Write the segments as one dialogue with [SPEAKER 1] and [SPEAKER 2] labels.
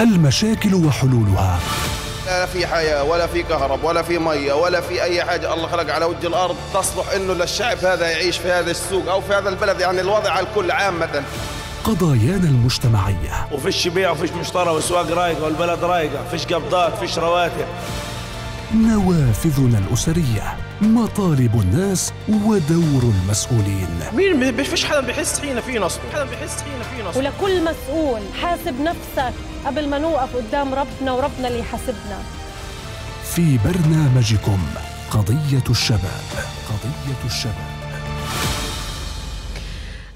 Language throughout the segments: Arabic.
[SPEAKER 1] المشاكل وحلولها.
[SPEAKER 2] لا في حياة ولا في كهرب ولا في مية ولا في أي حاجة. الله خلق على وجه الأرض تصلح إنه للشعب هذا يعيش في هذا السوق أو في هذا البلد. يعني الوضع على الكل عامة
[SPEAKER 1] قضايانا المجتمعية.
[SPEAKER 3] وفيش بيع وفيش مشترى والسواق رايقة والبلد رايقة فيش قبضات فيش رواتب.
[SPEAKER 1] نوافذنا الأسرية مطالب الناس ودور المسؤولين.
[SPEAKER 3] مين ما فيش حدا بيحس حين في نصب حدا بيحس حين في نصب
[SPEAKER 4] ولكل مسؤول حاسب نفسك قبل ما نوقف قدام ربنا وربنا اللي يحاسبنا.
[SPEAKER 1] في برنامجكم قضية الشباب. قضية الشباب.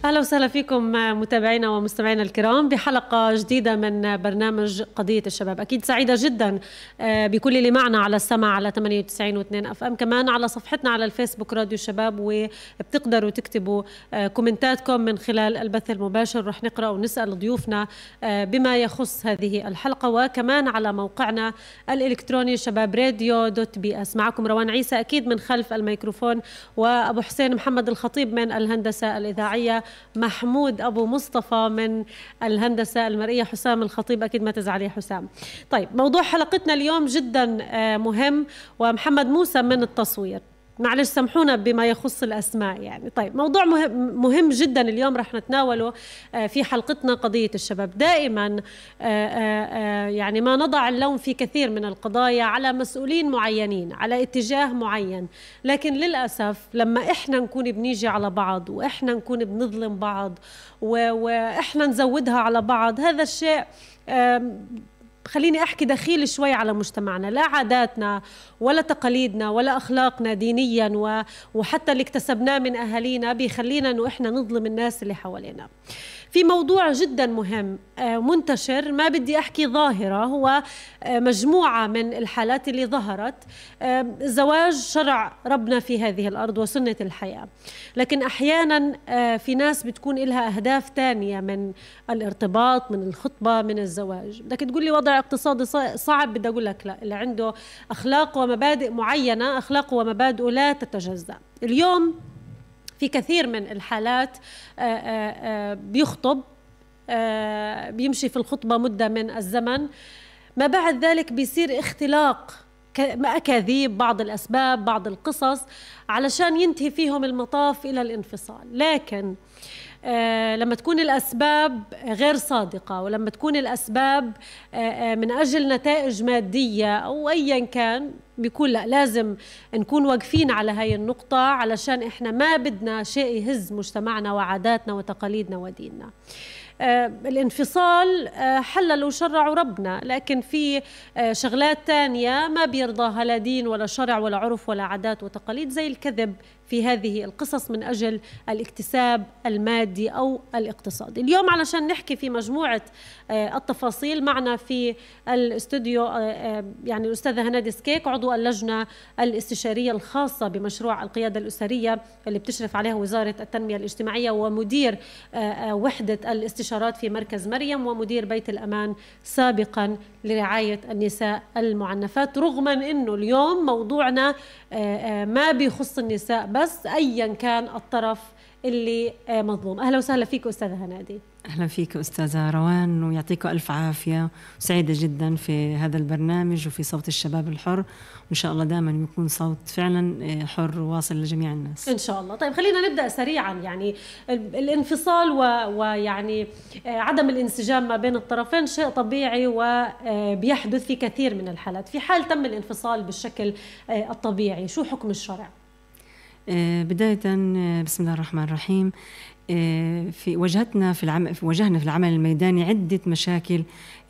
[SPEAKER 5] أهلا وسهلا فيكم متابعينا ومستمعينا الكرام بحلقة جديدة من برنامج قضية الشباب. أكيد سعيدة جدا آه، بكل اللي معنا على السمع على 98 و2 أف إم. كمان على صفحتنا على الفيسبوك راديو الشباب وبتقدروا تكتبوا آه، كومنتاتكم من خلال البث المباشر. رح نقرأ ونسأل ضيوفنا آه، بما يخص هذه الحلقة وكمان على موقعنا الإلكتروني شباب راديو dot ps معكم روان عيسى أكيد من خلف الميكروفون وأبو حسين محمد الخطيب من الهندسة الإذاعية. محمود أبو مصطفى من الهندسة المرئية. حسام الخطيب أكيد ما تزعل يا حسام. طيب موضوع حلقتنا اليوم جدا آه، مهم ومحمد موسى من التصوير. معلش سامحونا بما يخص الأسماء يعني. طيب موضوع مهم, مهم جدا اليوم رح نتناوله آه، في حلقتنا قضية الشباب. دائما آه، يعني ما نضع اللوم في كثير من القضايا على مسؤولين معينين على اتجاه معين. لكن للأسف لما إحنا نكون بنيجي على بعض وإحنا نكون بنظلم بعض وإحنا نزودها على بعض هذا الشيء خليني أحكي دخيل شوي على مجتمعنا لا عاداتنا ولا تقاليدنا ولا أخلاقنا دينيا وحتى اللي اكتسبناه من أهالينا بيخلينا إنه إحنا نظلم الناس اللي حوالينا. في موضوع جدا مهم آه، منتشر ما بدي أحكي ظاهرة هو آه، مجموعة من الحالات اللي ظهرت آه، زواج شرع ربنا في هذه الأرض وسنة الحياة. لكن أحيانا في ناس بتكون لها أهداف ثانية من الارتباط من الخطبة من الزواج. بدك تقول لي وضع اقتصادي صعب بدي أقول لك لا اللي عنده أخلاق ومبادئ معينة اخلاقه ومبادئه لا تتجزأ. اليوم في كثير من الحالات آه، آه، آه، بيخطب بيمشي في الخطبة مدة من الزمن. ما بعد ذلك بيصير اختلاق أكاذيب بعض الأسباب بعض القصص علشان ينتهي فيهم المطاف إلى الانفصال. لكن لما تكون الأسباب غير صادقة ولما تكون الأسباب آه آه من أجل نتائج مادية أو أيا كان بيكون لا لازم نكون واقفين على هاي النقطة علشان إحنا ما بدنا شيء يهز مجتمعنا وعاداتنا وتقاليدنا وديننا. آه، الانفصال آه، حلل وشرعوا ربنا لكن في آه، شغلات تانية ما بيرضاها لا دين ولا شرع ولا عرف ولا عادات وتقاليد زي الكذب. في هذه القصص من أجل الاكتساب المادي أو الاقتصادي. اليوم علشان نحكي في مجموعة التفاصيل معنا في الاستوديو يعني الأستاذة هنادي سكيك عضو اللجنة الاستشارية الخاصة بمشروع القيادة الأسرية اللي بتشرف عليها وزارة التنمية الاجتماعية ومدير وحدة الاستشاريه استشارات في مركز مريم ومدير بيت الأمان سابقا لرعاية النساء المعنفات رغم أنه اليوم موضوعنا آه، آه، ما بيخص النساء بس أيا كان الطرف اللي آه، مظلوم. أهلا وسهلا فيك أستاذة هنأدي.
[SPEAKER 6] أهلا فيك أستاذة روان ويعطيكم ألف عافية. وسعيدة جدا في هذا البرنامج وفي صوت الشباب الحر. وإن شاء الله دائما يكون صوت فعلا آه، حر واصل لجميع الناس.
[SPEAKER 5] إن شاء الله. طيب خلينا نبدأ سريعا. يعني الانفصال ويعني آه، عدم الانسجام ما بين الطرفين شيء طبيعي وبيحدث في كثير من الحالات. في حال تم الانفصال بالشكل الطبيعي شو حكم الشرع؟
[SPEAKER 6] بداية بسم الله الرحمن الرحيم. آه، في واجهتنا في العمل واجهنا في العمل الميداني عدة مشاكل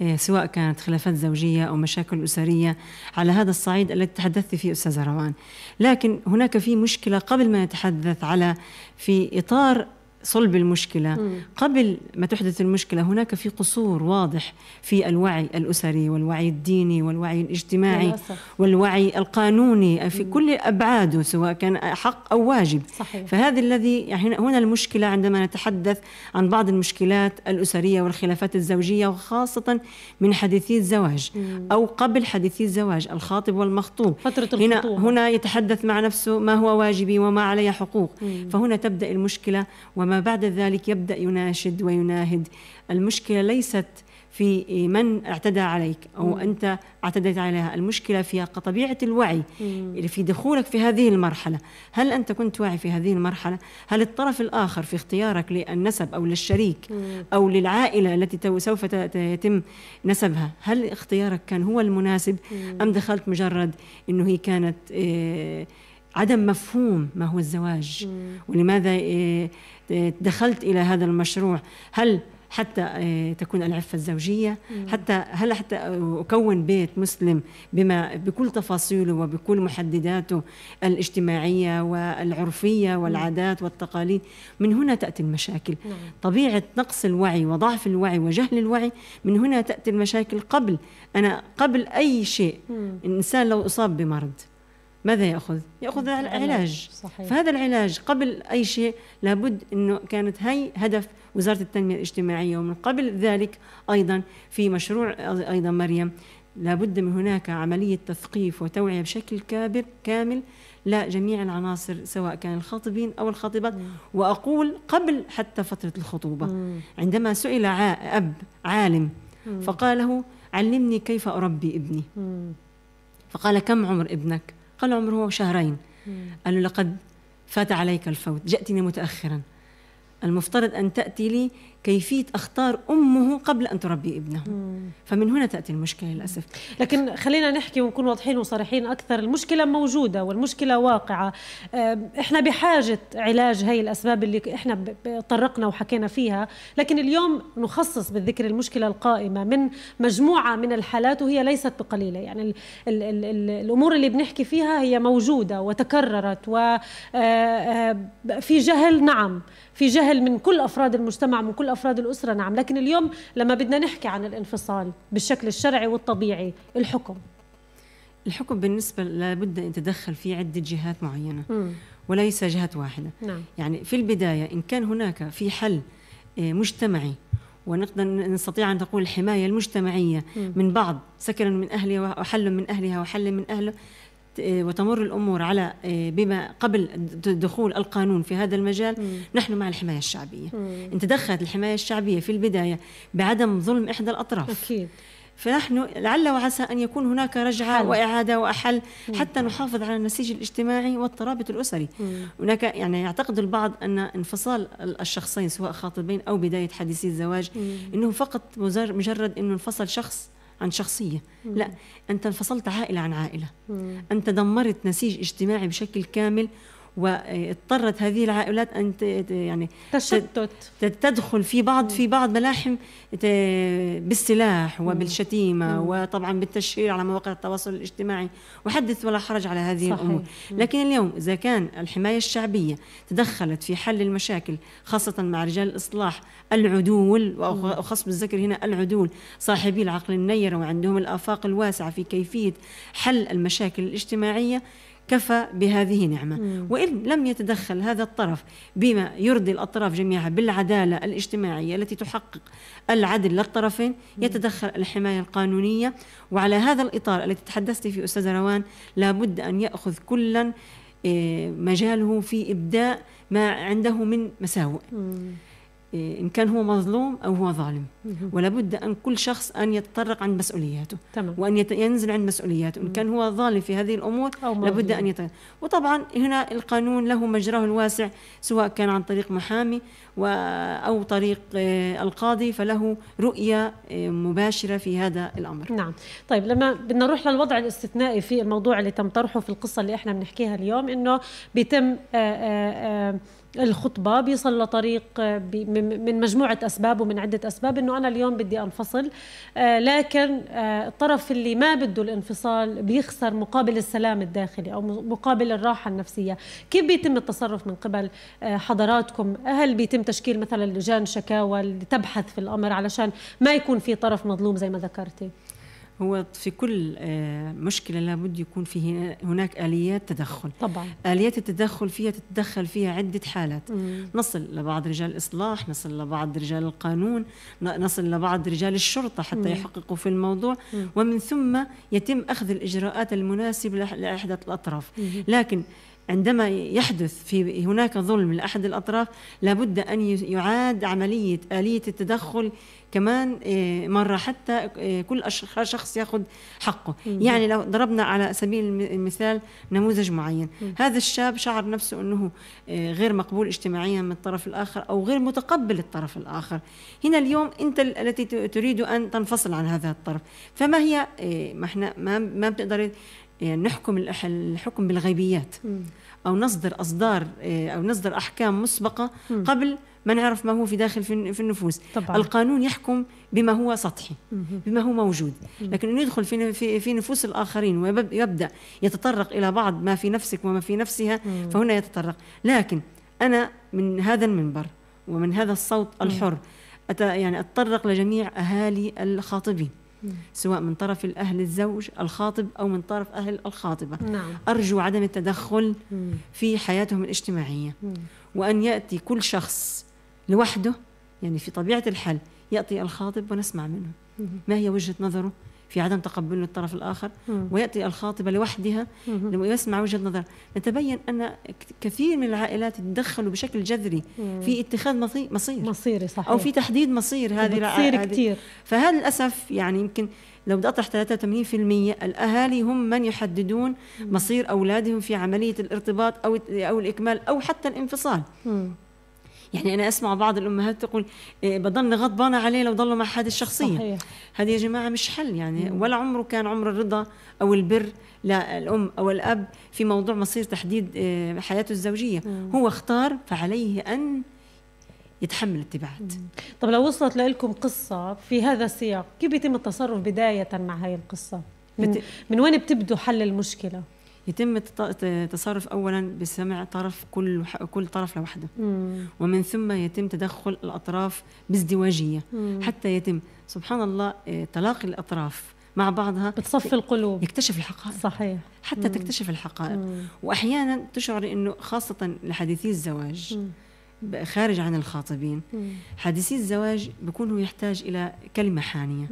[SPEAKER 6] آه، سواء كانت خلافات زوجية أو مشاكل أسرية. على هذا الصعيد الذي تحدثت فيه أستاذة روان. لكن هناك في مشكلة قبل ما نتحدث على في إطار صلب المشكلة مم. قبل ما تحدث المشكلة هناك في قصور واضح في الوعي الأسري والوعي الديني والوعي الاجتماعي للأسف. والوعي القانوني في مم. كل أبعاده سواء كان حق أو واجب صحيح. فهذا الذي يعني هنا المشكلة عندما نتحدث عن بعض المشكلات الأسرية والخلافات الزوجية وخاصة من حديثي الزواج مم. أو قبل حديثي الزواج الخاطب والمخطوب
[SPEAKER 5] فترة
[SPEAKER 6] هنا هنا يتحدث مع نفسه ما هو واجبي وما علي حقوق مم. فهنا تبدأ المشكلة وما بعد ذلك يبدأ يناشد ويناهد المشكلة ليست في من اعتدى عليك أو مم. أنت اعتديت عليها المشكلة في طبيعة الوعي اللي في دخولك في هذه المرحلة هل أنت كنت واعي في هذه المرحلة هل الطرف الآخر في اختيارك للنسب أو للشريك مم. أو للعائلة التي سوف يتم نسبها هل اختيارك كان هو المناسب مم. أم دخلت مجرد إنه هي كانت إيه عدم مفهوم ما هو الزواج. ولماذا إيه دخلت إلى هذا المشروع؟ هل حتى آه، تكون العفة الزوجية؟ حتى هل حتى أكون بيت مسلم بما بكل تفاصيله وبكل محدداته الاجتماعية والعرفية والعادات والتقاليد؟ من هنا تأتي المشاكل. نعم. طبيعة نقص الوعي وضعف الوعي وجهل الوعي من هنا تأتي المشاكل قبل أنا قبل أي شيء. الإنسان لو أصاب بمرض ماذا يأخذ؟ يأخذ العلاج صحيح. فهذا العلاج قبل أي شيء لابد إنه كانت هي هدف وزارة التنمية الاجتماعية ومن قبل ذلك أيضا في مشروع أيضا مريم لابد من هناك عملية تثقيف وتوعية بشكل كابر كامل لجميع العناصر سواء كان الخاطبين أو الخاطبات وأقول قبل حتى فترة الخطوبة مم. عندما سئل أب عالم مم. فقال له علمني كيف أربي ابني مم. فقال كم عمر ابنك قال عمره شهرين. قال له لقد فات عليك الفوت جئتني متأخرا. المفترض أن تأتي لي كيفية أختار أمه قبل أن تربي ابنه مم. فمن هنا تأتي المشكلة للأسف.
[SPEAKER 5] لكن خلينا نحكي ونكون واضحين وصريحين أكثر. المشكلة موجودة والمشكلة واقعة. إحنا بحاجة علاج هاي الأسباب اللي إحنا طرقنا وحكينا فيها. لكن اليوم نخصص بالذكر المشكلة القائمة من مجموعة من الحالات وهي ليست بقليلة. يعني ال ال ال ال الأمور اللي بنحكي فيها هي موجودة وتكررت وفي آه، آه، جهل نعم. في جهل من كل أفراد المجتمع من كل أفراد الأسرة نعم لكن اليوم لما بدنا نحكي عن الانفصال بالشكل الشرعي والطبيعي الحكم
[SPEAKER 6] الحكم بالنسبة لابد أن يتدخل في عدة جهات معينة م. وليس جهه واحدة نعم. يعني في البداية إن كان هناك في حل آه، مجتمعي ونقدر نستطيع أن نقول الحماية المجتمعية م. من بعض سكن من أهلها وحل من أهلها وحل من أهله وتمر الأمور على آه، بما قبل دخول القانون في هذا المجال مم. نحن مع الحماية الشعبية مم. إن تدخلت الحماية الشعبية في البداية بعدم ظلم إحدى الأطراف أكيد فنحن لعل وعسى أن يكون هناك رجعة حل. وإعادة واحل حتى نحافظ على النسيج الاجتماعي والترابط الأسري مم. هناك يعني يعتقد البعض أن انفصال الشخصين سواء خاطبين أو بداية حديثي الزواج مم. إنه فقط مجرد إنه انفصل شخص عن شخصية مم. لا أنت انفصلت عائلة عن عائلة مم. أنت دمرت نسيج اجتماعي بشكل كامل واضطرت هذه العائلات أن يعني
[SPEAKER 5] تشتت.
[SPEAKER 6] تدخل في بعض في بعض ملاحم بالسلاح وبالشتيمة وطبعا بالتشهير على مواقع التواصل الاجتماعي. وحدث ولا حرج على هذه صحيح. الأمور. لكن اليوم إذا كان الحماية الشعبية تدخلت في حل المشاكل خاصة مع رجال الإصلاح العدول واخص بالذكر هنا العدول صاحبي العقل النير وعندهم الآفاق الواسعة في كيفية حل المشاكل الاجتماعية كفى بهذه نعمة. مم. وإن لم يتدخل هذا الطرف بما يرضي الأطراف جميعها بالعدالة الاجتماعية التي تحقق العدل للطرفين يتدخل الحماية القانونية. وعلى هذا الإطار الذي تحدثت فيه أستاذ روان لابد أن يأخذ كلا آه، مجاله في إبداء ما عنده من مساوئ. إيه، إن كان هو مظلوم أو هو ظالم. ولا بد أن كل شخص أن يتطرق عند مسؤولياته. تمام. وأن ينزل عند مسؤولياته. إن كان هو ظالم في هذه الأمور لابد أن يتطرق وطبعا هنا القانون له مجراه الواسع سواء كان عن طريق محامي أو طريق آه، القاضي فله رؤية آه، مباشرة في هذا الأمر.
[SPEAKER 5] نعم. طيب لما بدنا نروح للوضع الاستثنائي في الموضوع اللي تم طرحه في القصة اللي إحنا بنحكيها اليوم إنه بيتم آآ آه، آآ الخطبة بيصل لطريق من مجموعة أسباب ومن عدة أسباب انه أنا اليوم بدي أنفصل. آه، لكن آه، الطرف اللي ما بده الانفصال بيخسر مقابل السلام الداخلي أو مقابل الراحة النفسية. كيف بيتم التصرف من قبل حضراتكم؟ هل بيتم تشكيل مثلا لجان شكاوى لتبحث في الأمر علشان ما يكون في طرف مظلوم زي ما ذكرتي؟
[SPEAKER 6] هو في كل آه، مشكلة لابد يكون فيه هناك آليات تدخل
[SPEAKER 5] طبعا
[SPEAKER 6] آليات التدخل فيها تتدخل فيها عدة حالات مم. نصل لبعض رجال الإصلاح نصل لبعض رجال القانون نصل لبعض رجال الشرطة حتى مم. يحققوا في الموضوع مم. ومن ثم يتم أخذ الإجراءات المناسبة لاحدى الأطراف مم. لكن عندما يحدث في هناك ظلم لأحد الأطراف لابد أن يعاد عملية آلية التدخل كمان آه، مرة حتى آه، كل شخص يأخذ حقه. يعني لو ضربنا على سبيل المثال نموذج معين. هذا الشاب شعر نفسه أنه آه، غير مقبول اجتماعيا من الطرف الآخر أو غير متقبل الطرف الآخر. هنا اليوم أنت التي تريد أن تنفصل عن هذا الطرف. فما هي ما إحنا ما ما بتقدر يعني نحكم الحكم بالغيبيات أو نصدر أصدار أو نصدر أحكام مسبقة قبل ما نعرف ما هو في داخل في النفوس. طبعا. القانون يحكم بما هو سطحي بما هو موجود. لكن إنه يدخل في في في نفوس الآخرين ويبدا يتطرق إلى بعض ما في نفسك وما في نفسها فهنا يتطرق. لكن أنا من هذا المنبر ومن هذا الصوت الحر يعني أتطرق لجميع أهالي الخاطبين سواء من طرف الأهل الزوج الخاطب أو من طرف أهل الخاطبة. نعم. أرجو عدم التدخل في حياتهم الاجتماعية. وأن يأتي كل شخص لوحده يعني في طبيعة الحل يأتي الخاطب ونسمع منه. ما هي وجهة نظره في عدم تقبل الطرف الآخر؟ ويأتي الخاطبة لوحدها لما يسمع وجهة نظر نتبين أن كثير من العائلات يتدخلوا بشكل جذري في اتخاذ مصير.
[SPEAKER 5] مصيري صحيح.
[SPEAKER 6] أو في تحديد مصير هذه
[SPEAKER 5] العائلات كثير.
[SPEAKER 6] فهذا للأسف يعني يمكن لو بدي أطرح 83% الأهالي هم من يحددون مصير أولادهم في عملية الارتباط أو أو الإكمال أو حتى الانفصال؟ يعني أنا أسمع بعض الأمهات تقول إيه بضلني غضبانة عليه لو ضلوا مع هذه الشخصية صحيح. هذه يا جماعة مش حل يعني. ولا عمره كان عمر الرضا أو البر للام أو الأب في موضوع مصير تحديد إيه حياته الزوجية مم. هو اختار فعليه أن يتحمل التبعات
[SPEAKER 5] طب لو وصلت لكم قصة في هذا السياق كيف يتم التصرف بداية مع هاي القصة من, بت... من وين بتبدو حل المشكلة
[SPEAKER 6] يتم التصرف اولا بسمع طرف كل كل طرف لوحده ومن ثم يتم تدخل الأطراف بازدواجية مم. حتى يتم سبحان الله آه، تلاقي الأطراف مع بعضها
[SPEAKER 5] بتصفي القلوب
[SPEAKER 6] يكتشف الحقائق
[SPEAKER 5] صحيح
[SPEAKER 6] حتى مم. تكتشف الحقائق مم. واحيانا تشعر إنه خاصة لحديثي الزواج مم. خارج عن الخاطبين. حديثي الزواج بيكون هو يحتاج إلى كلمة حانية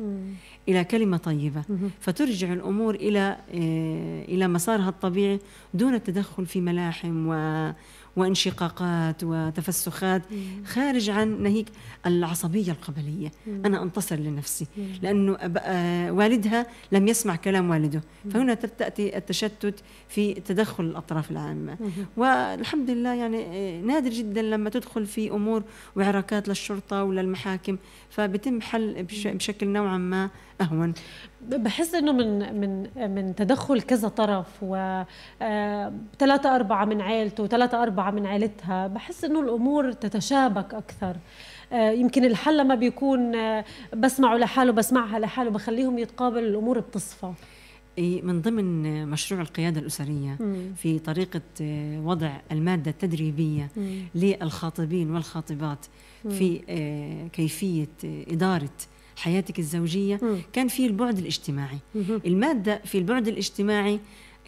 [SPEAKER 6] إلى كلمة طيبة. فترجع الأمور إلى آه، إلى مسارها الطبيعي دون التدخل في ملاحم و وانشقاقات وتفسخات خارج عن نهيك العصبية القبلية. أنا أنتصر لنفسي لأنه آه، والدها لم يسمع كلام والده. فهنا تأتي التشتت في تدخل الأطراف العامة. والحمد لله يعني آه، نادر جدا لما تدخل في أمور وعراكات للشرطة وللمحاكم فبتم حل بشكل نوعا ما أهون.
[SPEAKER 5] بحس إنه من من من تدخل كذا طرف و آه، ثلاثة أربعة من عائلته وثلاثة أربعة من عائلتها بحس إنه الأمور تتشابك أكثر. آه، يمكن الحل لما بيكون آه، بسمعه لحاله بسمعها لحاله بخليهم يتقابلوا الأمور بتصفى.
[SPEAKER 6] من ضمن مشروع القيادة الأسرية في طريقة وضع المادة التدريبية للخاطبين والخاطبات في كيفية إدارة حياتك الزوجية م. كان في البعد الاجتماعي م. المادة في البعد الاجتماعي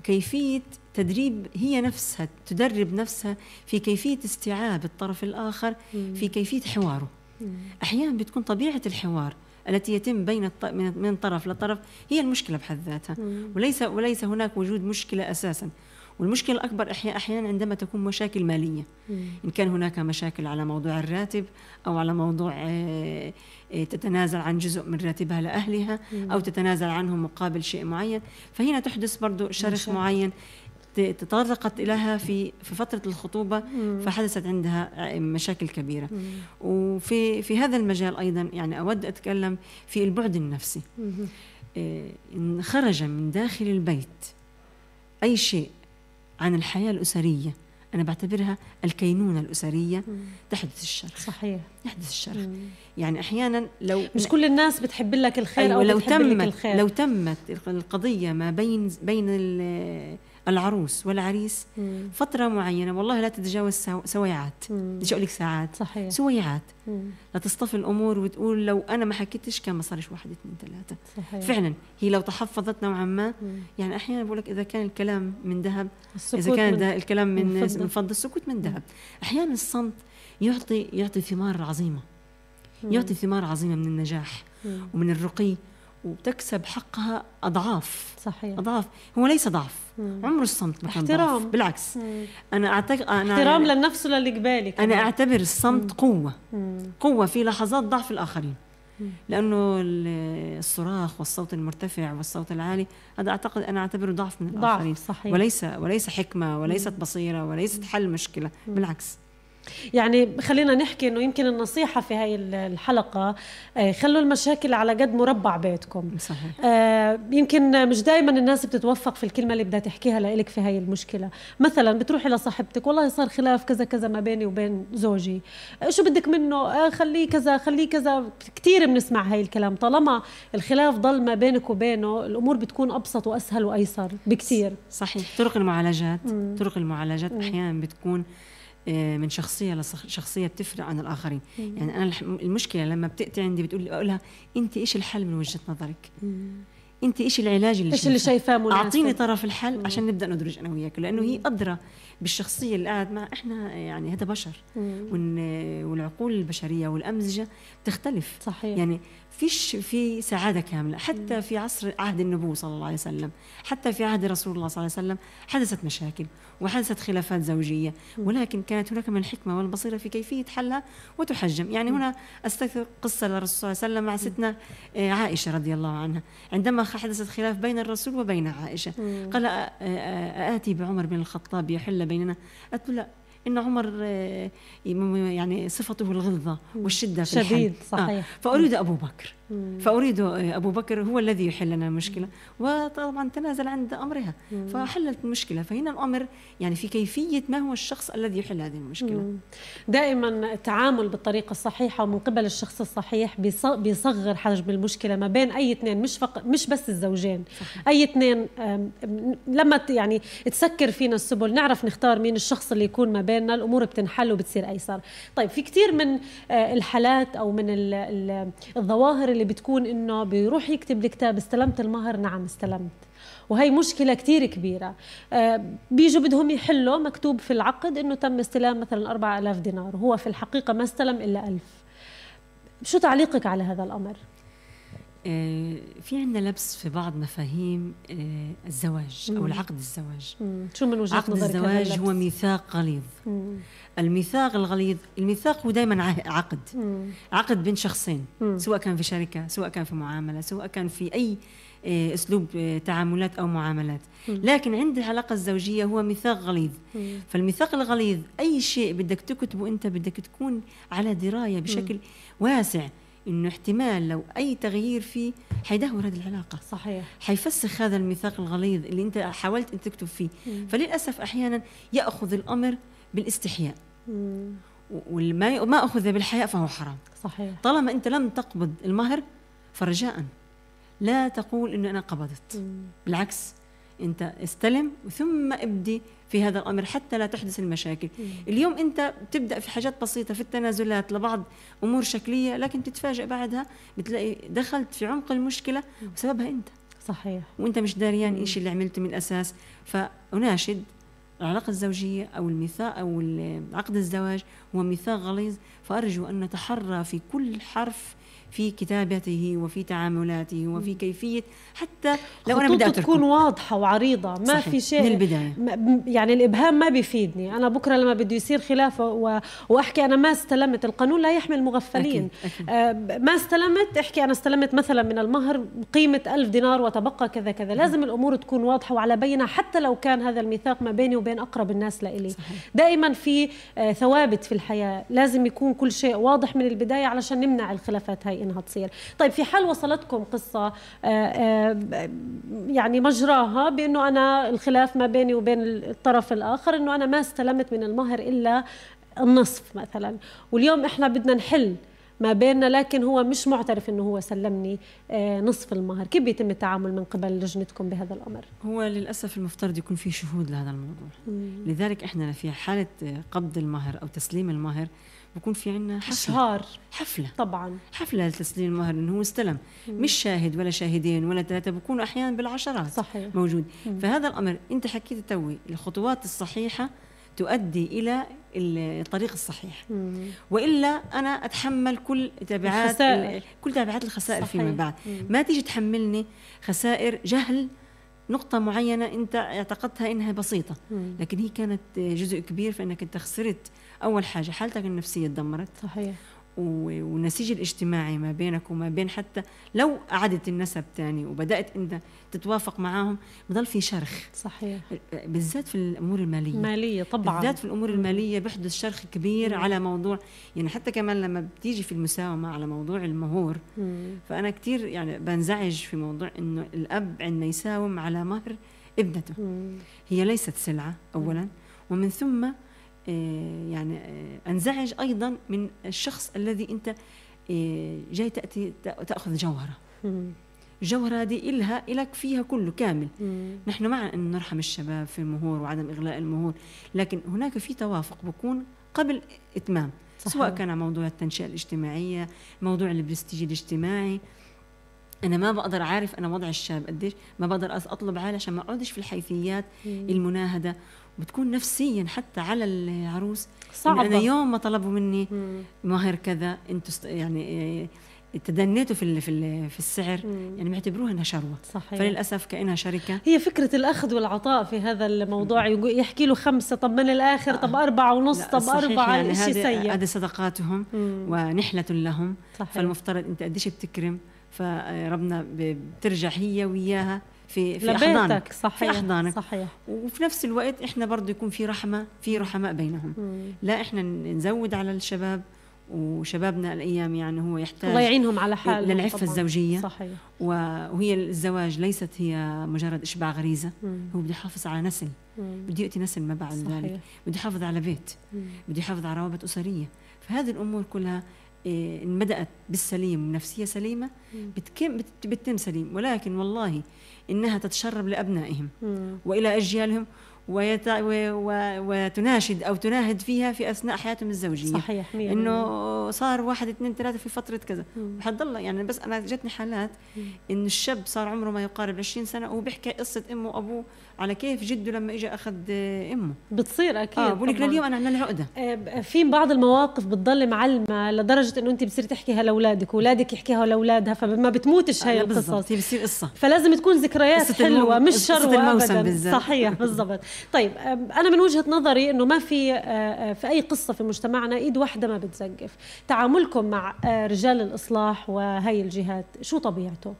[SPEAKER 6] كيفية تدريب هي نفسها تدرب نفسها في كيفية استيعاب الطرف الآخر م. في كيفية حواره. أحيانا بتكون طبيعة الحوار التي يتم بين من طرف لطرف هي المشكلة بحد ذاتها وليس وليس هناك وجود مشكلة أساسا والمشكلة الأكبر أحيانا عندما تكون مشاكل مالية. إن كان هناك مشاكل على موضوع الراتب أو على موضوع آه، آه، تتنازل عن جزء من راتبها لأهلها أو تتنازل عنه مقابل شيء معين. فهنا تحدث برضو شرخ معين تطرقت لها في في فترة الخطوبة فحدثت عندها مشاكل كبيرة. وفي في هذا المجال أيضا يعني أود أتكلم في البعد النفسي. آه، إن خرج من داخل البيت أي شيء عن الحياة الأسرية. أنا بعتبرها الكينونة الأسرية. مم. تحدث الشر
[SPEAKER 5] صحيح.
[SPEAKER 6] يحدث الشر يعني أحيانا لو
[SPEAKER 5] مش كل الناس بتحب لك الخير
[SPEAKER 6] أيوة أو لو تمت لك الخير. لو تمت القضية ما بين بين العروس والعريس مم. فترة معينة والله لا تتجاوز سويعات بدي أقول لك ساعات
[SPEAKER 5] صحيح
[SPEAKER 6] سويعات مم. لا تصطفي الأمور وتقول لو أنا ما حكيتش كان ما صارش واحد اثنين ثلاثة صحيح. فعلا هي لو تحفظت نوعا ما مم. يعني أحيانا بقول لك إذا كان الكلام من ذهب إذا كان من الكلام من من فضة. من فضة السكوت من ذهب أحيانا الصمت يعطي يعطي ثمار عظيمة يعطي ثمار عظيمة من النجاح مم. ومن الرقي وتكسب حقها أضعاف.
[SPEAKER 5] صحيح.
[SPEAKER 6] أضعاف. هو ليس ضعف. عمر الصمت ما كان ضعف.
[SPEAKER 5] احترام.
[SPEAKER 6] بالعكس. أنا اعتقد أنا
[SPEAKER 5] احترام للنفس وللي قبالك
[SPEAKER 6] أنا أعتبر الصمت قوة. قوة في لحظات ضعف الآخرين. لأنه ال- الصراخ والصوت المرتفع والصوت العالي هذا أعتقد أنا أعتبره ضعف من
[SPEAKER 5] ضعف،
[SPEAKER 6] الآخرين.
[SPEAKER 5] صحيح.
[SPEAKER 6] وليس وليس حكمة وليست بصيرة وليست حل مشكلة. بالعكس.
[SPEAKER 5] يعني خلينا نحكي إنه يمكن النصيحة في هاي الحلقة آه، خلوا المشاكل على قد مربع بيتكم.
[SPEAKER 6] صحيح.
[SPEAKER 5] آه، يمكن مش دائما الناس بتتوفق في الكلمة اللي بدها تحكيها لإلك في هاي المشكلة. مثلا بتروحي لصاحبتك والله صار خلاف كذا كذا ما بيني وبين زوجي. آه، شو بدك منه؟ آه، خليه كذا خليه كذا. كثير بنسمع هاي الكلام. طالما الخلاف ضل ما بينك وبينه الأمور بتكون أبسط وأسهل وأيسر بكثير
[SPEAKER 6] صحيح. طرق المعالجات. طرق المعالجات أحيانا بتكون من شخصية لشخصيه بتفرق عن الآخرين. يعني أنا المشكلة لما بتاتي عندي بتقول لي أقول لها أنت إيش الحل من وجهة نظرك؟ أنت إيش العلاج اللي
[SPEAKER 5] إيش اللي
[SPEAKER 6] شايفاه؟
[SPEAKER 5] مناسب؟
[SPEAKER 6] أعطيني طرف الحل عشان نبدأ ندرج أنا وياك لأنه هي أدرى بالشخصية اللي قاعد مع إحنا يعني هذا بشر. والعقول البشرية والأمزجة تختلف
[SPEAKER 5] صحيح.
[SPEAKER 6] يعني فيش في سعادة كاملة. حتى في عصر عهد النبوة صلى الله عليه وسلم حتى في عهد رسول الله صلى الله عليه وسلم حدثت مشاكل وحدثت خلافات زوجية ولكن كانت هناك من الحكمه والبصيرة في كيفية حلها وتحجم. يعني هنا أستذكر قصة للرسول صلى الله عليه وسلم مع ستنا آه، عائشة رضي الله عنها. عندما حدثت خلاف بين الرسول وبين عائشة قال آه، آه، آتي بعمر بن الخطاب يحل بيننا؟ قالت له لا. إن عمر آه، يعني صفته الغلظة والشدة في
[SPEAKER 5] شديد،
[SPEAKER 6] الحل.
[SPEAKER 5] صحيح.
[SPEAKER 6] فأريد أبو بكر. فأريد آه، أبو بكر هو الذي يحل لنا المشكلة وطبعا تنازل عند أمرها. فحلت المشكلة. فهنا الأمر يعني في كيفية ما هو الشخص الذي يحل هذه المشكلة.
[SPEAKER 5] دائما التعامل بالطريقة الصحيحة ومن قبل الشخص الصحيح بيص- بيصغر حجم المشكلة ما بين أي اثنين مش فقط مش بس الزوجين. أي اثنين آم، لما يعني تسكر فينا السبل نعرف نختار مين الشخص اللي يكون ما بيننا الأمور بتنحل وبتصير أيسر. طيب في كثير من آه، الحالات أو من ال- ال- الظواهر اللي بتكون إنه بيروح يكتب لي كتاب استلمت المهر نعم استلمت. وهي مشكلة كتير كبيرة. آه، بيجوا بدهم يحلوا مكتوب في العقد إنه تم استلام مثلا 4000 دينار. وهو في الحقيقة ما استلم إلا 1000 شو تعليقك على هذا الأمر؟
[SPEAKER 6] آه، في عندنا لبس في بعض مفاهيم آه، الزواج أو العقد الزواج.
[SPEAKER 5] شو من وجهة
[SPEAKER 6] عقد الزواج هو؟ ميثاق غليظ. الميثاق الغليظ الميثاق هو دائما عقد. عقد بين شخصين. سواء كان في شركة سواء كان في معاملة سواء كان في أي آه، أسلوب تعاملات أو معاملات لكن عند العلاقة الزوجية هو ميثاق غليظ فالميثاق الغليظ أي شيء بدك تكتبه انت بدك تكون على دراية بشكل واسع إنه احتمال لو أي تغيير فيه حيدهور هذه العلاقة.
[SPEAKER 5] صحيح.
[SPEAKER 6] حيفسخ هذا الميثاق الغليظ اللي أنت حاولت أن تكتب فيه. فللأسف أحيانا يأخذ الأمر بالاستحياء.
[SPEAKER 5] مم.
[SPEAKER 6] وما ما اخذ بالحياء فهو حرام.
[SPEAKER 5] صحيح.
[SPEAKER 6] طالما أنت لم تقبض المهر فرجاء. لا تقول إنه أنا قبضت. بالعكس أنت استلم ثم ابدي في هذا الأمر حتى لا تحدث المشاكل. اليوم أنت بتبدأ في حاجات بسيطة في التنازلات لبعض أمور شكلية لكن تتفاجئ بعدها بتلاقي دخلت في عمق المشكلة وسببها أنت.
[SPEAKER 5] صحيح.
[SPEAKER 6] وأنت مش داريان إيش اللي عملته من الاساس فأناشد العلاقة الزوجية أو الميثاق أو عقد الزواج هو ميثاق غليظ. فأرجو أن نتحرى في كل حرف في كتابته وفي تعاملاته وفي كيفية حتى لو أنا بدي
[SPEAKER 5] خطوطه تكون
[SPEAKER 6] أتركه
[SPEAKER 5] واضحة وعريضة ما
[SPEAKER 6] صحيح.
[SPEAKER 5] في شيء.
[SPEAKER 6] من البداية.
[SPEAKER 5] م- يعني الإبهام ما بيفيدني. أنا بكرة لما بده يصير خلاف و... وأحكي أنا ما استلمت القانون لا يحمل مغفلين
[SPEAKER 6] أكيد، أكيد.
[SPEAKER 5] آه ما استلمت احكي أنا استلمت مثلا من المهر قيمة ألف دينار وتبقى كذا كذا. لازم الأمور تكون واضحة وعلى بينة حتى لو كان هذا الميثاق ما بيني وبين أقرب الناس لإلي.
[SPEAKER 6] صحيح.
[SPEAKER 5] دائما في آه ثوابت في الحياة. لازم يكون كل شيء واضح من البداية علشان نمنع الخلافات هاي. إنها تصير. طيب في حال وصلتكم قصة آه، آه، يعني مجراها بأنه أنا الخلاف ما بيني وبين الطرف الآخر أنه أنا ما استلمت من المهر إلا النصف مثلا. واليوم إحنا بدنا نحل ما بيننا لكن هو مش معترف إنه هو سلمني آه، نصف المهر. كيف بيتم التعامل من قبل لجنتكم بهذا الأمر؟
[SPEAKER 6] هو للأسف المفترض يكون في شهود لهذا الموضوع. لذلك إحنا في حالة قبض المهر أو تسليم المهر بكون في عنا حفلة.
[SPEAKER 5] أشهار.
[SPEAKER 6] حفلة.
[SPEAKER 5] طبعا.
[SPEAKER 6] حفلة لتسليم المهر إنه هو استلم. مش شاهد ولا شاهدين ولا ثلاثة بكونوا أحيانا بالعشرات.
[SPEAKER 5] صحيح.
[SPEAKER 6] موجود. فهذا الأمر أنت حكيت توي الخطوات الصحيحة تؤدي إلى الطريق الصحيح. وإلا أنا أتحمل كل تبعات
[SPEAKER 5] الخسائر.
[SPEAKER 6] كل تبعات الخسائر
[SPEAKER 5] صحيح.
[SPEAKER 6] فيما بعد ما تيجي تحملني خسائر جهل نقطة معينة أنت اعتقدتها إنها بسيطة. لكن هي كانت جزء كبير فإنك أنت خسرت أول حاجة. حالتك النفسية تدمرت.
[SPEAKER 5] صحيح.
[SPEAKER 6] والنسيج الاجتماعي ما بينك وما بين حتى لو أعدت النسب تاني وبدأت أنت تتوافق معاهم بضل في شرخ.
[SPEAKER 5] صحيح.
[SPEAKER 6] بالذات في الأمور المالية.
[SPEAKER 5] مالية طبعا.
[SPEAKER 6] بالذات في الأمور المالية بيحدث شرخ كبير على موضوع يعني حتى كمان لما بتيجي في المساومة على موضوع المهور فأنا كثير يعني بنزعج في موضوع إنه الأب عندما يساوم على مهر ابنته. هي ليست سلعة اولا. ومن ثم يعني آه، انزعج أيضا من الشخص الذي أنت آه، جاي تأتي تأخذ جوهرة. الجوهرة هذه إلها إلك فيها كله كامل. نحن مع أن نرحم الشباب في المهور وعدم إغلاء المهور لكن هناك في توافق بكون قبل إتمام
[SPEAKER 5] صحيح.
[SPEAKER 6] سواء كان عن موضوع التنشئة الاجتماعية موضوع البرستيج الاجتماعي. أنا ما بقدر أعرف أنا وضع الشاب قديش ما بقدر أطلب عالي عشان ما أقعدش في الحيثيات المناهدة. وبتكون نفسيا حتى على العروس.
[SPEAKER 5] صعبة.
[SPEAKER 6] إنه أنا يوم ما طلبوا مني مهر كذا است- يعني آه، تدنيتوا في في في السعر. يعني بيعتبروها إنها شروة.
[SPEAKER 5] صحيح.
[SPEAKER 6] فللأسف كأنها شركة.
[SPEAKER 5] هي فكرة الأخذ والعطاء في هذا الموضوع. يحكي له خمسة طب من الآخر؟ طب أربعة ونص طب أربعة
[SPEAKER 6] يعني
[SPEAKER 5] شيء سيء
[SPEAKER 6] هذه صدقاتهم ونحلة لهم.
[SPEAKER 5] صحيح.
[SPEAKER 6] فالمفترض أنت قديش بتكرم؟ فربنا ب- بترجع هي وياها. في في أحضانك
[SPEAKER 5] صحيح
[SPEAKER 6] في أحضانك.
[SPEAKER 5] صحيح.
[SPEAKER 6] وفي نفس الوقت إحنا برضه يكون في رحمة في رحماء بينهم. لا إحنا نزود على الشباب وشبابنا الأيام يعني هو يحتاج
[SPEAKER 5] الله يعينهم على حالهم.
[SPEAKER 6] للعفة
[SPEAKER 5] طبعاً.
[SPEAKER 6] الزوجية.
[SPEAKER 5] صحيح.
[SPEAKER 6] وهي الزواج ليست هي مجرد إشباع غريزة. هو بده يحافظ على نسل. بده ياتي نسل ما بعد
[SPEAKER 5] صحيح.
[SPEAKER 6] ذلك بده يحافظ على بيت. بده يحافظ على روابط أسرية. فهذه الأمور كلها إن بدأت بالسليم ونفسيه سليمة بتكم بت- بتتم سليم. ولكن والله إنها تتشرب لأبنائهم وإلى أجيالهم ويت... و... و... وتناشد أو تناهد فيها في أثناء حياتهم الزوجية.
[SPEAKER 5] صحيح، مية
[SPEAKER 6] إنه صار واحد اثنين ثلاثة في فترة كذا. وحتضل يعني بس أنا جتني حالات انه الشاب صار عمره ما يقارب 20 سنة وهو بيحكي قصة إمه وأبوه على كيف جده لما اجى أخذ إمه.
[SPEAKER 5] بتصير أكيد
[SPEAKER 6] آه بقول لك. لليوم أنا عندنا العقده
[SPEAKER 5] آه، في بعض المواقف بتضل معلمة لدرجة إنه أنت بتصير تحكيها لاولادك واولادك يحكيها لأولادها فما بتموتش هاي
[SPEAKER 6] آه،
[SPEAKER 5] القصص
[SPEAKER 6] بتصير قصة.
[SPEAKER 5] فلازم تكون ذكريات
[SPEAKER 6] المو-
[SPEAKER 5] مش أبدا
[SPEAKER 6] بالذات.
[SPEAKER 5] صحيح بالضبط. طيب أنا من وجهة نظري أنه ما في في أي قصة في مجتمعنا إيد واحدة ما بتزقف. تعاملكم مع رجال الإصلاح وهي الجهات شو طبيعته؟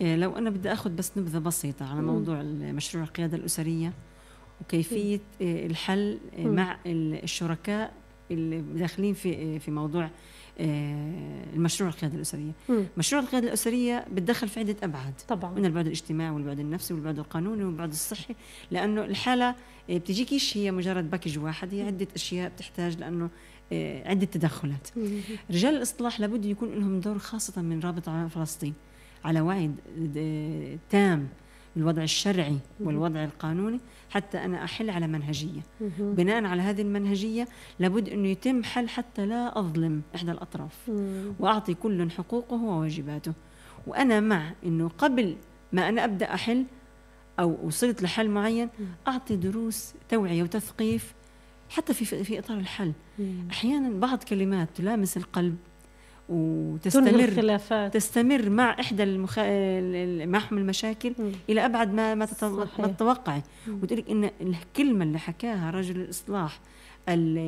[SPEAKER 6] إيه، لو أنا بدي آخذ بس نبذة بسيطة على موضوع مشروع القيادة الأسرية وكيفية إيه، الحل إيه، مع ال- الشركاء اللي داخلين في في موضوع المشروع القيادة الأسرية.
[SPEAKER 5] مم.
[SPEAKER 6] مشروع القيادة الأسرية بتدخل في عدة أبعاد.
[SPEAKER 5] طبعاً.
[SPEAKER 6] من البعد الاجتماعي والبعد النفسي والبعد القانوني والبعد الصحي لأنه الحالة إيه، بتجيكيش هي مجرد باكج واحد هي عدة أشياء بتحتاج لأنه إيه، عدة تدخلات. رجال الإصلاح لابد يكون لهم دور خاصة من رابط عمان فلسطين على وعي تام بالوضع الشرعي والوضع القانوني حتى أنا أحل على منهجية. بناء على هذه المنهجية لابد انه يتم حل حتى لا أظلم إحدى الأطراف وأعطي كل حقوقه وواجباته. وأنا مع أنه قبل ما أنا أبدأ أحل أو وصلت لحل معين أعطي دروس توعية وتثقيف حتى في في إطار الحل. أحيانا بعض كلمات تلامس القلب وتستمر
[SPEAKER 5] الخلافات.
[SPEAKER 6] تستمر مع إحدى المخ... ال- ال- معهم المشاكل إلى أبعد ما ما تت-
[SPEAKER 5] صحيح.
[SPEAKER 6] ما تتوقعي وتقول لك إن الكلمة اللي حكاها رجل الإصلاح ال-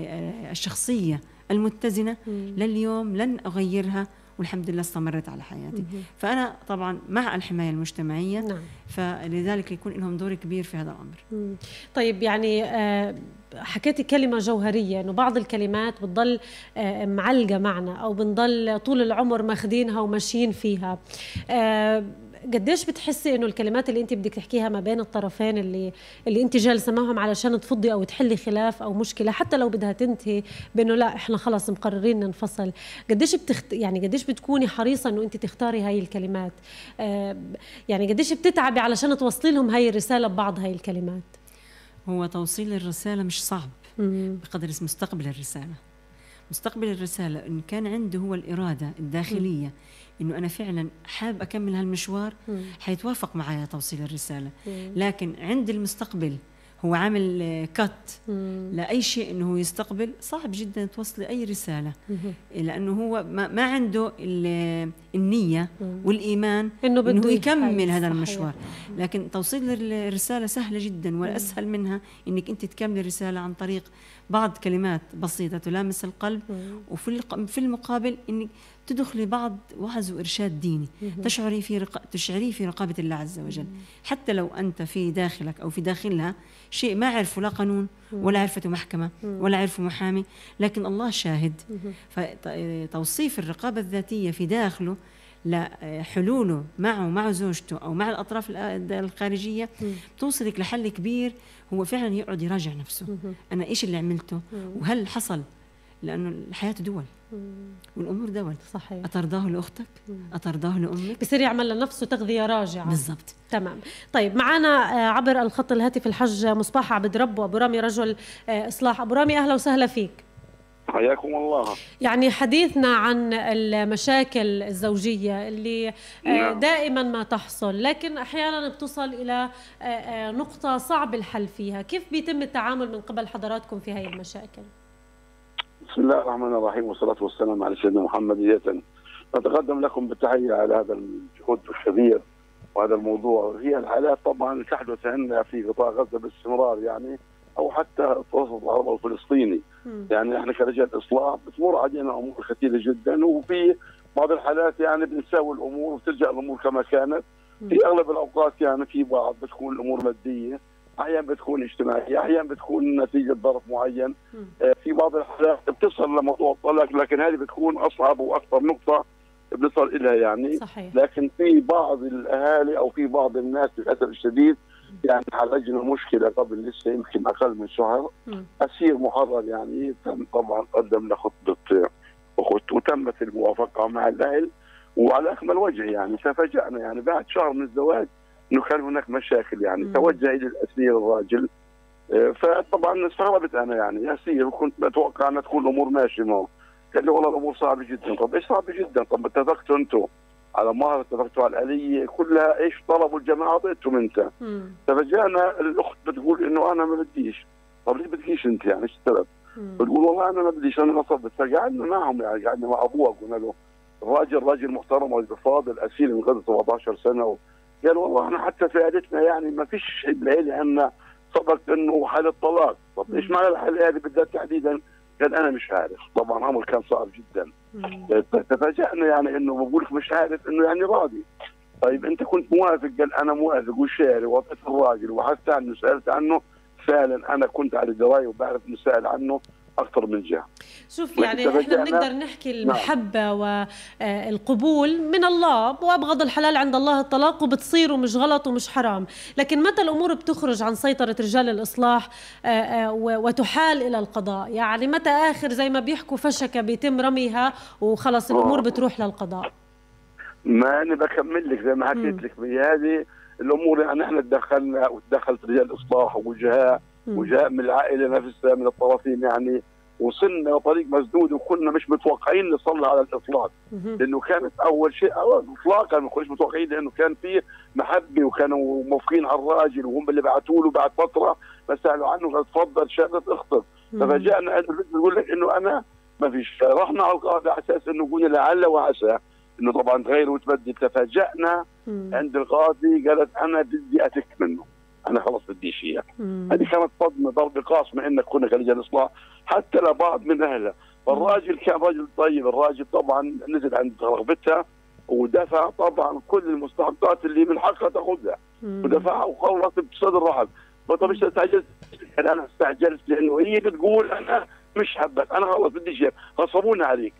[SPEAKER 6] الشخصية المتزنة لليوم لن أغيرها والحمد لله استمرت على حياتي. فأنا طبعا مع الحماية المجتمعية
[SPEAKER 5] نعم.
[SPEAKER 6] فلذلك يكون لهم دور كبير في هذا الأمر.
[SPEAKER 5] مم. طيب يعني آه، حكيتي كلمة جوهرية إنه بعض الكلمات بتضل آه، معلقة معنا أو بنضل طول العمر ماخذينها وماشيين فيها. آه، قديش بتحسي إنه الكلمات اللي أنت بدك تحكيها ما بين الطرفين اللي اللي أنت جالسة معهم علشان تفضي أو تحلي خلاف أو مشكلة حتى لو بدها تنتهي بإنه لا إحنا خلص مقررين ننفصل. قديش بتخت... يعني قديش بتكوني حريصة إنه أنت تختاري هاي الكلمات؟ آه يعني قديش بتتعبي علشان توصلي لهم هاي الرسالة ببعض هاي الكلمات؟
[SPEAKER 6] هو توصيل الرسالة مش صعب بقدر مستقبل الرسالة. مستقبل الرسالة إن كان عنده هو الإرادة الداخلية إنه أنا فعلا حاب أكمل هالمشوار حيتوافق معي توصيل الرسالة. لكن عند المستقبل هو عامل آه، كت لأي شيء إنه هو يستقبل صعب جدا توصلي اي رسالة. لأنه هو ما, عنده ال- النية والإيمان
[SPEAKER 5] إنه بده
[SPEAKER 6] انه يكمل. هذا. المشوار. لكن توصيل الرسالة سهلة جدا والأسهل منها إنك أنت تكملي الرسالة عن طريق بعض كلمات بسيطة تلامس القلب وفي في المقابل إنك تدخلي بعض وعظ وإرشاد ديني تشعري في رق... تشعريه في رقابة الله عز وجل. حتى لو أنت في داخلك أو في داخلها شيء ما عرفوا لا قانون ولا عرفته محكمة ولا عرفوا محامي لكن الله شاهد. فتوصيف الرقابة الذاتية في داخله لحلوله معه مع زوجته أو مع الأطراف الخارجية توصلك لحل كبير هو فعلا يقعد يراجع نفسه. أنا إيش اللي عملته؟ وهل حصل؟ لأنه الحياة دول. والأمور دول.
[SPEAKER 5] صحيح.
[SPEAKER 6] اترضاه لأختك؟ اترضاه لأمك؟
[SPEAKER 5] بصير يعمل لنفسه تغذية راجعة.
[SPEAKER 6] بالضبط.
[SPEAKER 5] تمام. طيب معنا آه، عبر الخط الهاتفي الحج مصباح عبد رب وأبو رامي رجل آه، إصلاح. أبو رامي أهلا وسهلا فيك.
[SPEAKER 7] حياكم الله.
[SPEAKER 5] يعني حديثنا عن المشاكل الزوجية اللي آه،
[SPEAKER 7] نعم.
[SPEAKER 5] دائما ما تحصل لكن أحيانا بتصل إلى آه، آه، نقطة صعب الحل فيها. كيف بيتم التعامل من قبل حضراتكم في هذه المشاكل؟
[SPEAKER 7] بسم الله الرحمن الرحيم والصلاة والسلام على سيدنا محمد. بداية نتقدم لكم بالتحية على هذا الجهود الكبير وهذا الموضوع. هي الحالات طبعا تحدث عندنا في قطاع غزة باستمرار يعني. أو حتى الوسط العربي الفلسطيني. يعني إحنا كرجال إصلاح بتمر علينا أمور كثيرة جدا وفي بعض الحالات يعني بنساوي الأمور وترجع الأمور كما كانت. في أغلب الأوقات يعني في بعض بتكون الأمور مادية أحيانا بتكون اجتماعية أحيانا بتكون نتيجة ظرف معين. آه، في بعض الحالات بتصل لموضوع الطلاق لكن هذه بتكون أصعب وأكثر نقطة بنصل إليها يعني.
[SPEAKER 5] صحيح.
[SPEAKER 7] لكن في بعض الأهالي أو في بعض الناس للاسف الشديد يعني عالجنا مشكلة قبل لسه يمكن أقل من شهر. أسير محرر يعني تم طبعا قدم لخطبه أخت وتمت الموافقة مع الأهل وعلى أكمل وجه يعني تفاجأنا يعني بعد شهر من الزواج إنه كان هناك مشاكل يعني.
[SPEAKER 5] مم.
[SPEAKER 7] توجه إلى الأسير الراجل. آه، فطبعا استغربت أنا يعني يا سيدي وكنت أتوقع أن تكون الأمور ماشية معه. قال لي والله الأمور صعبة جدا. طب إيش صعبه جدا؟ طب اتفقتوا أنتم على مهر اتفقتوا على الآلية كلها إيش طلبوا الجماعة اعطيتهم أنت.
[SPEAKER 5] مم.
[SPEAKER 7] ففجأنا الأخت بتقول إنه أنا ما بديش. طب ليه بدكيش أنت يعني؟ إيش السبب؟ بتقول والله أنا ما بديش أنا نصبت. فقعدنا معهم يعني قعدنا مع ابوها قلنا له الراجل راجل محترم راجل فاضل اسير من قبل 17 سنة. و... قال والله أنا حتى في عائلتنا يعني ما فيش بالعيله عندنا. سبق إنه حاله طلاق طب إيش معنى الحاله هذه بالذات تحديدا؟ قال أنا مش عارف. طبعا أمر كان صعب جدا.
[SPEAKER 5] مم.
[SPEAKER 7] تفاجأنا يعني إنه بقول لك مش عارف إنه يعني راضي. طيب أنت كنت موافق؟ قال أنا موافق. وشاري وعطيت الراجل. وحتى عنه سألت عنه. فعلا أنا كنت على درايه وبعرف سأل عنه. أكثر من جهة.
[SPEAKER 5] شوف يعني
[SPEAKER 7] إحنا
[SPEAKER 5] بنقدر نحكي المحبة والقبول من الله وأبغض الحلال عند الله الطلاق وبتصير ومش غلط ومش حرام. لكن متى الأمور بتخرج عن سيطرة رجال الإصلاح آه، آه، وتحال إلى القضاء؟ يعني متى آخر زي ما بيحكوا فشكة بيتم رميها وخلص الأمور
[SPEAKER 7] آه.
[SPEAKER 5] بتروح للقضاء؟
[SPEAKER 7] ما أنا بكمل لك زي ما حكيت لك بهذه الأمور يعني إحنا تدخلنا وتدخلت رجال اصلاح ووجهاء. وجاء من العائلة نفسها من الطرفين يعني وصلنا لطريق مسدود وكنا مش متوقعين نصل على
[SPEAKER 5] الإطلاق.
[SPEAKER 7] لأنه كانت أول شيء اطلاقا ما كناش متوقعين لأنه كان في محبة وكانوا موافقين على الراجل وهم اللي بعثوا له بعد فترة فسألوا عنه قال تفضل شهاده اخطب ففاجئنا انه بتقول لك إنه أنا ما فيش رحنا على القاضي على أساس إنه قلنا لعل وعسى. إنه طبعا تغير وتبدل تفاجئنا. عند القاضي قالت أنا بدي أتك منه أنا خلص بديش اياه
[SPEAKER 5] مم.
[SPEAKER 7] هذه كانت صدمه ضرب قاس مع إنك كنا كرجال اصلاح حتى لبعض من اهلها فالراجل كان راجل طيب الراجل طبعا نزل عند رغبتها ودفع طبعا كل المستحقات اللي من حقها
[SPEAKER 5] تأخذها.
[SPEAKER 7] ودفعها وخلص بصدر رحب طب إيش استعجلت؟ أنا استعجلت لأنه هي بتقول أنا مش حبك أنا خلص بدي شيء غصبونا عليك.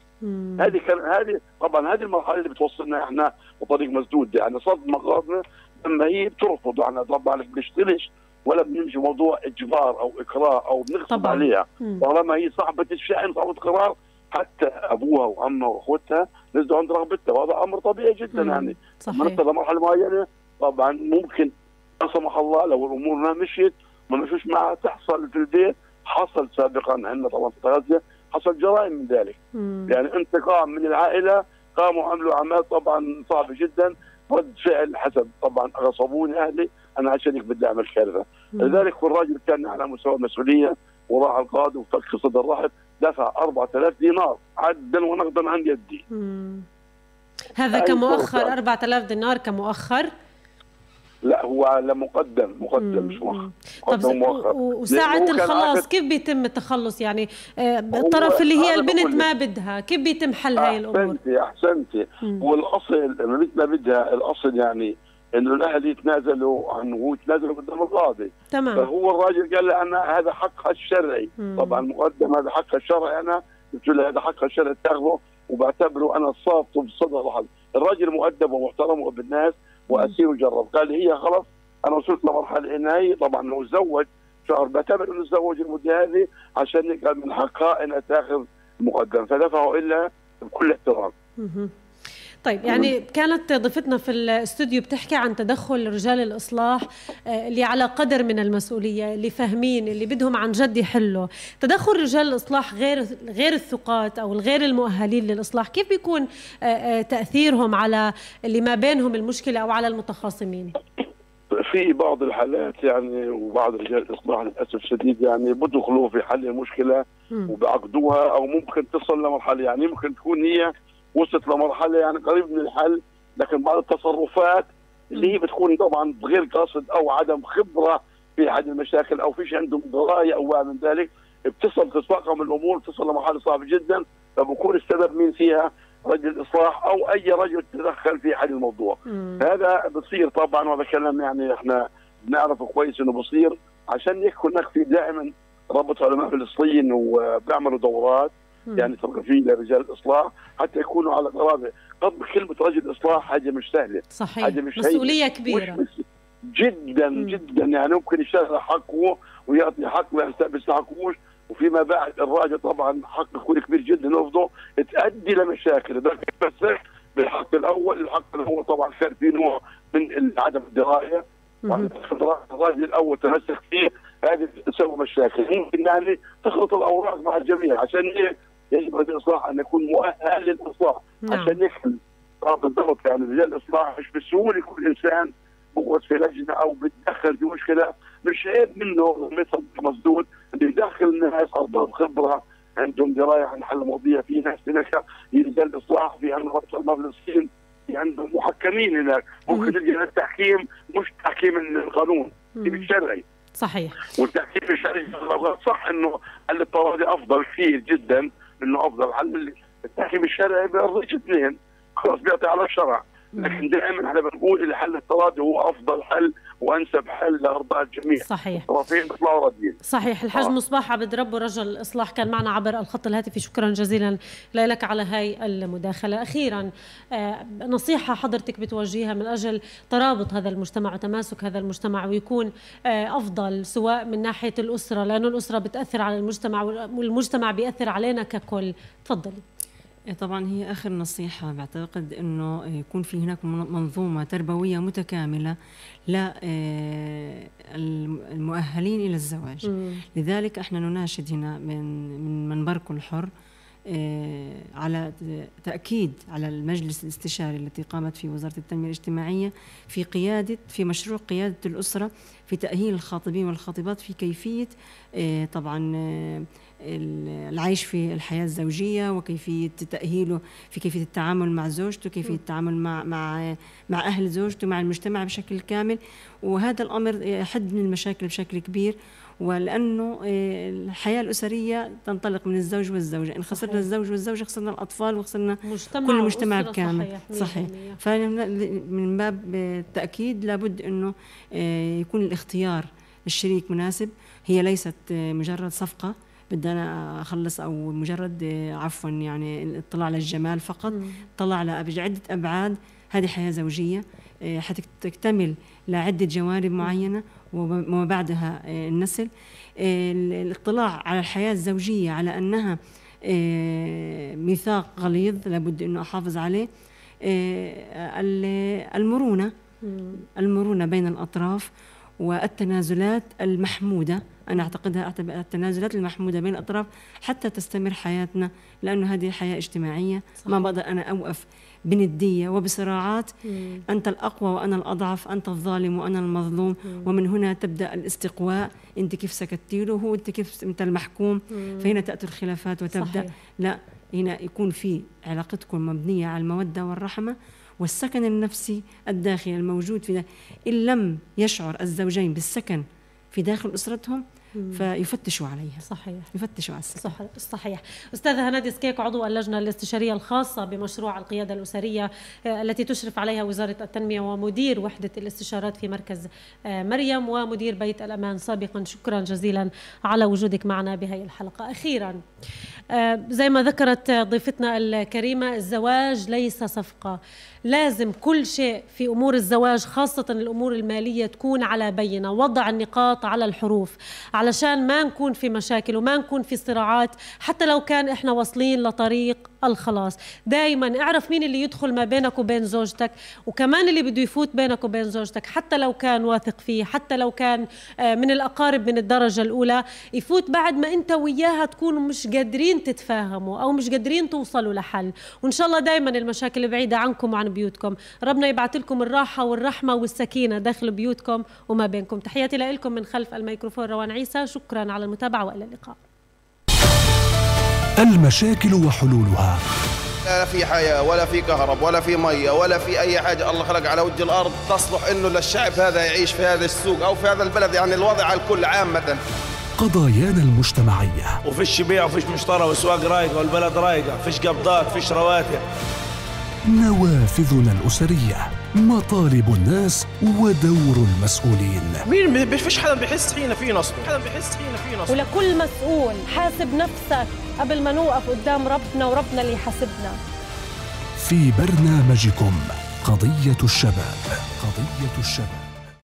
[SPEAKER 7] هذه كان هذه طبعا هذه المرحلة اللي بتوصلنا إحنا بطريق مسدود يعني صدمة قاضيه لما هي بترفض إحنا طبعا بنشتريش ولا بنمشي موضوع إجبار أو اكراه أو بنغصب. عليها. طالما هي صاحبة الشأن صاحبة قرار حتى أبوها وامها وأخوتها نزلوا عند رغبتها وهذا أمر طبيعي جدا
[SPEAKER 5] مم.
[SPEAKER 7] يعني
[SPEAKER 5] صحيح
[SPEAKER 7] نصل لمرحله معينة طبعا ممكن لا سمح الله لو الأمور ما مشيت ما مشوش معها تحصل في البيت حصل سابقا عندنا طبعا في غزة حصل جرائم من ذلك
[SPEAKER 5] مم.
[SPEAKER 7] يعني انتقام من العائلة قاموا عملوا أعمال طبعا صعبة جدا رد فعل حسب طبعا غصبوني أهلي أنا عشانك بدي أعمل كارثه لذلك والراجل كان على مستوى المسؤولية وراح القاضي وفك صدر الرحب دفع 4000 دينار عدا ونقدا عن يدي.
[SPEAKER 5] مم. هذا كمؤخر
[SPEAKER 7] فرصة.
[SPEAKER 5] 4000 دينار كمؤخر؟
[SPEAKER 7] لا هو على مقدم مقدم مش مؤخر.
[SPEAKER 5] طب و- وساعة الخلاص كيف بيتم التخلص يعني؟ آه، الطرف اللي هي البنت ما. بدها كيف بيتم حل هاي الأمور؟
[SPEAKER 7] أحسنتي أحسنتي.
[SPEAKER 5] مم.
[SPEAKER 7] والأصل لما بنت ما بدها الأصل يعني إنه الاهل يتنازلوا عنه ويتنازلوا قدام القاضي
[SPEAKER 5] تمام.
[SPEAKER 7] فهو الراجل قال لي أنا هذا حقها الشرعي.
[SPEAKER 5] مم.
[SPEAKER 7] طبعا مقدم هذا حقها الشرعي أنا. قلت له هذا حقها الشرعي تاخذه وبعتبره أنا صابته بصدر رحل الراجل مؤدب ومحترم وابن الناس وأسير وجرب. قال لي هي خلص أنا وصلت لمرحلة ان هي طبعا لو تزوج. شهر بعتبر إنه تزوج المدة هذه عشان قال من حقها إنها تاخذ مقدم. فدفعوا إلا بكل احترام.
[SPEAKER 5] طيب يعني كانت ضيفتنا في الاستوديو بتحكي عن تدخل رجال الإصلاح آه، اللي على قدر من المسؤولية اللي فاهمين اللي بدهم عن جد يحلوا تدخل رجال الإصلاح غير غير الثقات أو الغير المؤهلين للإصلاح كيف بيكون آه، آه، تأثيرهم على اللي ما بينهم المشكلة أو على المتخاصمين
[SPEAKER 7] في بعض الحالات يعني وبعض رجال الإصلاح للأسف الشديد يعني بدخلوا في حل
[SPEAKER 5] المشكلة.
[SPEAKER 7] وبعقدوها أو ممكن تصل لمرحلة يعني ممكن تكون هي وصلت لمرحلة يعني قريب من الحل لكن بعض التصرفات اللي هي بتكون طبعا بغير قصد أو عدم خبرة في حل المشاكل أو فيش عندهم دراية أو من ذلك بتصل تتفاقم الأمور بتصل لمرحلة صعبة جدا فبكون السبب مين فيها رجل إصلاح أو أي رجل تدخل في حل الموضوع
[SPEAKER 5] مم.
[SPEAKER 7] هذا بصير طبعا وهذا كلام يعني إحنا بنعرفه كويس إنه بصير عشان هيك هناك في دائما رابط علماء فلسطين وبيعملوا دورات. يعني ثقافيه لرجال الإصلاح حتى يكونوا على قرابه قبل كلمة رجل إصلاح حاجة مش سهلة.
[SPEAKER 5] صحيح.
[SPEAKER 7] حاجة مش
[SPEAKER 5] مسؤولية
[SPEAKER 7] هينة.
[SPEAKER 5] كبيرة.
[SPEAKER 7] مش جدا
[SPEAKER 5] مم.
[SPEAKER 7] جدا. يعني ممكن يشتغل حقه ويعطي حق ما بيستحقوش وفيما بعد الراجل طبعا حق يكون كبير جدا يرفضه تؤدي لمشاكل. بس بالحق الأول الحق الأول طبعا كان في نوع من عدم
[SPEAKER 5] الدراية.
[SPEAKER 7] الراجل الأول تمسك فيه هذه تسوي مشاكل. ممكن يعني تخلط الأوراق مع الجميع. عشان هيك يجب الإصلاح أن يكون مؤهل للإصلاح.
[SPEAKER 5] نعم.
[SPEAKER 7] عشان يحل بالضبط يعني رجال الإصلاح مش بالسهولة يكون إنسان بقعد في لجنة أو بيتدخل في مشكلة. مش عيب منه مثل مسدود إنه يدخل ناس ارباب خبرة عندهم دراية عن حل المواضيع في ناس هناك رجال الاصلاح في عندهم فلسطين في عندهم محكمين هناك. ممكن تلقى التحكيم مش تحكيم القانون. الشرعي
[SPEAKER 5] صحيح.
[SPEAKER 7] والتحكيم الشرعي صح إنه حل الطوادي أفضل كثير جدا. إنه أفضل. حل التحكيم الشرعي بيرضيش اثنين. خلاص بيعطي على الشرع. لكن دائما إحنا بنقول ان حل التراضي هو أفضل حل وأنسب حل لأرضاء الجميع.
[SPEAKER 5] صحيح.
[SPEAKER 7] الطرفين بيطلعوا راضيين
[SPEAKER 5] صحيح. الحاج
[SPEAKER 7] آه.
[SPEAKER 5] مصباح عبد رب رجل الإصلاح كان معنا عبر الخط الهاتفي. شكرا جزيلا لك على هاي المداخلة. أخيرا آه، نصيحة حضرتك بتوجهها من أجل ترابط هذا المجتمع وتماسك هذا المجتمع ويكون آه، أفضل سواء من ناحية الأسرة لأنه الأسرة بتأثر على المجتمع والمجتمع بيأثر علينا ككل. تفضلي.
[SPEAKER 6] طبعا هي آخر نصيحة. بعتقد إنه يكون في هناك من- منظومة تربوية متكاملة للمؤهلين إلى الزواج.
[SPEAKER 5] مم.
[SPEAKER 6] لذلك إحنا نناشد هنا من من منبركم الحر. آه، على ت- تأكيد على المجلس الاستشاري التي قامت فيه وزارة التنمية الاجتماعية في قيادة في مشروع قيادة الأسرة في تأهيل الخاطبين والخاطبات في كيفية آه، طبعا آه، ال- العيش في الحياة الزوجية وكيفية تأهيله في كيفية التعامل مع زوجته كيفية التعامل مع مع مع أهل زوجته مع المجتمع بشكل كامل. وهذا الأمر يحد من المشاكل بشكل كبير. ولأنه آه، الحياة الأسرية تنطلق من الزوج والزوجة. إن خسرنا
[SPEAKER 5] صحيح.
[SPEAKER 6] الزوج والزوجه خسرنا الأطفال وخسرنا
[SPEAKER 5] مجتمع
[SPEAKER 6] كل المجتمع بكامل
[SPEAKER 5] صحيح
[SPEAKER 6] صحيح.
[SPEAKER 5] 100%.
[SPEAKER 6] فمن باب التأكيد لابد إنه آه، يكون الاختيار الشريك مناسب. هي ليست آه، مجرد صفقة. بدي أنا أخلص أو مجرد عفوا يعني الاطلاع على الجمال فقط طلع على عدة أبعاد. هذه حياة زوجية حتكتمل لعدة جوانب معينة. وما بعدها آه، النسل. آه، ال- الاطلاع على الحياة الزوجية على أنها آه، ميثاق غليظ لابد إنه أحافظ عليه. ال- المرونة.
[SPEAKER 5] مم.
[SPEAKER 6] المرونة بين الأطراف. والتنازلات المحمودة أنا أعتقدها أعتبر التنازلات المحمودة بين الأطراف حتى تستمر حياتنا لأنه هذه حياة اجتماعية صحيح. ما بقدر أنا أوقف بندية وبصراعات مم. أنت الأقوى وأنا الأضعف أنت الظالم وأنا المظلوم مم. ومن هنا تبدأ الاستقواء أنت كيف سكتي له وهو أنت كيف أنت المحكوم مم. فهنا تأتي الخلافات وتبدأ صحيح. لا هنا يكون في علاقتكم مبنية على المودة والرحمة والسكن النفسي الداخلي الموجود في إن لم يشعر الزوجين بالسكن في داخل أسرتهم فيفتشوا عليها.
[SPEAKER 5] صحيح.
[SPEAKER 6] يفتشوا على السكن.
[SPEAKER 5] صحيح صحيح. أستاذة هنادي سكيك عضو اللجنة الاستشارية الخاصة بمشروع القيادة الأسرية آه، التي تشرف عليها وزارة التنمية ومدير وحدة الاستشارات في مركز آه، مريم ومدير بيت الأمان. سابقا شكرا جزيلا على وجودك معنا بهذه الحلقة. أخيرا آه، زي ما ذكرت ضيفتنا الكريمة الزواج ليس صفقة. لازم كل شيء في أمور الزواج خاصة الأمور المالية تكون على بينة. وضع النقاط على الحروف علشان ما نكون في مشاكل وما نكون في صراعات حتى لو كان إحنا واصلين لطريق الخلاص. دائما اعرف مين اللي يدخل ما بينك وبين زوجتك وكمان اللي بده يفوت بينك وبين زوجتك حتى لو كان واثق فيه حتى لو كان آه، من الأقارب من الدرجة الأولى. يفوت بعد ما أنت وياها تكونوا مش قادرين تتفاهموا أو مش قادرين توصلوا لحل. وإن شاء الله دائما المشاكل بعيدة عنكم وعن بيوتكم. ربنا يبعث لكم الراحة والرحمة والسكينة. داخل بيوتكم وما بينكم. تحياتي لكم من خلف الميكروفون روان عيسى. شكرا على المتابعة وإلى اللقاء.
[SPEAKER 1] المشاكل وحلولها.
[SPEAKER 2] لا في حياة ولا في كهرب ولا في مية ولا في أي حاجة. الله خلق على وجه الأرض تصلح إنه للشعب هذا يعيش في هذا السوق أو في هذا البلد. يعني الوضع على الكل عامة
[SPEAKER 1] قضايانا المجتمعية.
[SPEAKER 3] وفيش بيع وفيش مشترى والسواق رايقة والبلد رايقة. فيش قبضات فيش رواتب.
[SPEAKER 1] نوافذنا الأسرية مطالب الناس ودور المسؤولين.
[SPEAKER 3] مين فيش حدا بيحس فينا في نصب حدا بيحس فينا في نصب.
[SPEAKER 4] ولكل مسؤول حاسب نفسك قبل ما نوقف قدام ربنا وربنا اللي يحاسبنا.
[SPEAKER 1] في برنامجكم قضية الشباب قضية الشباب.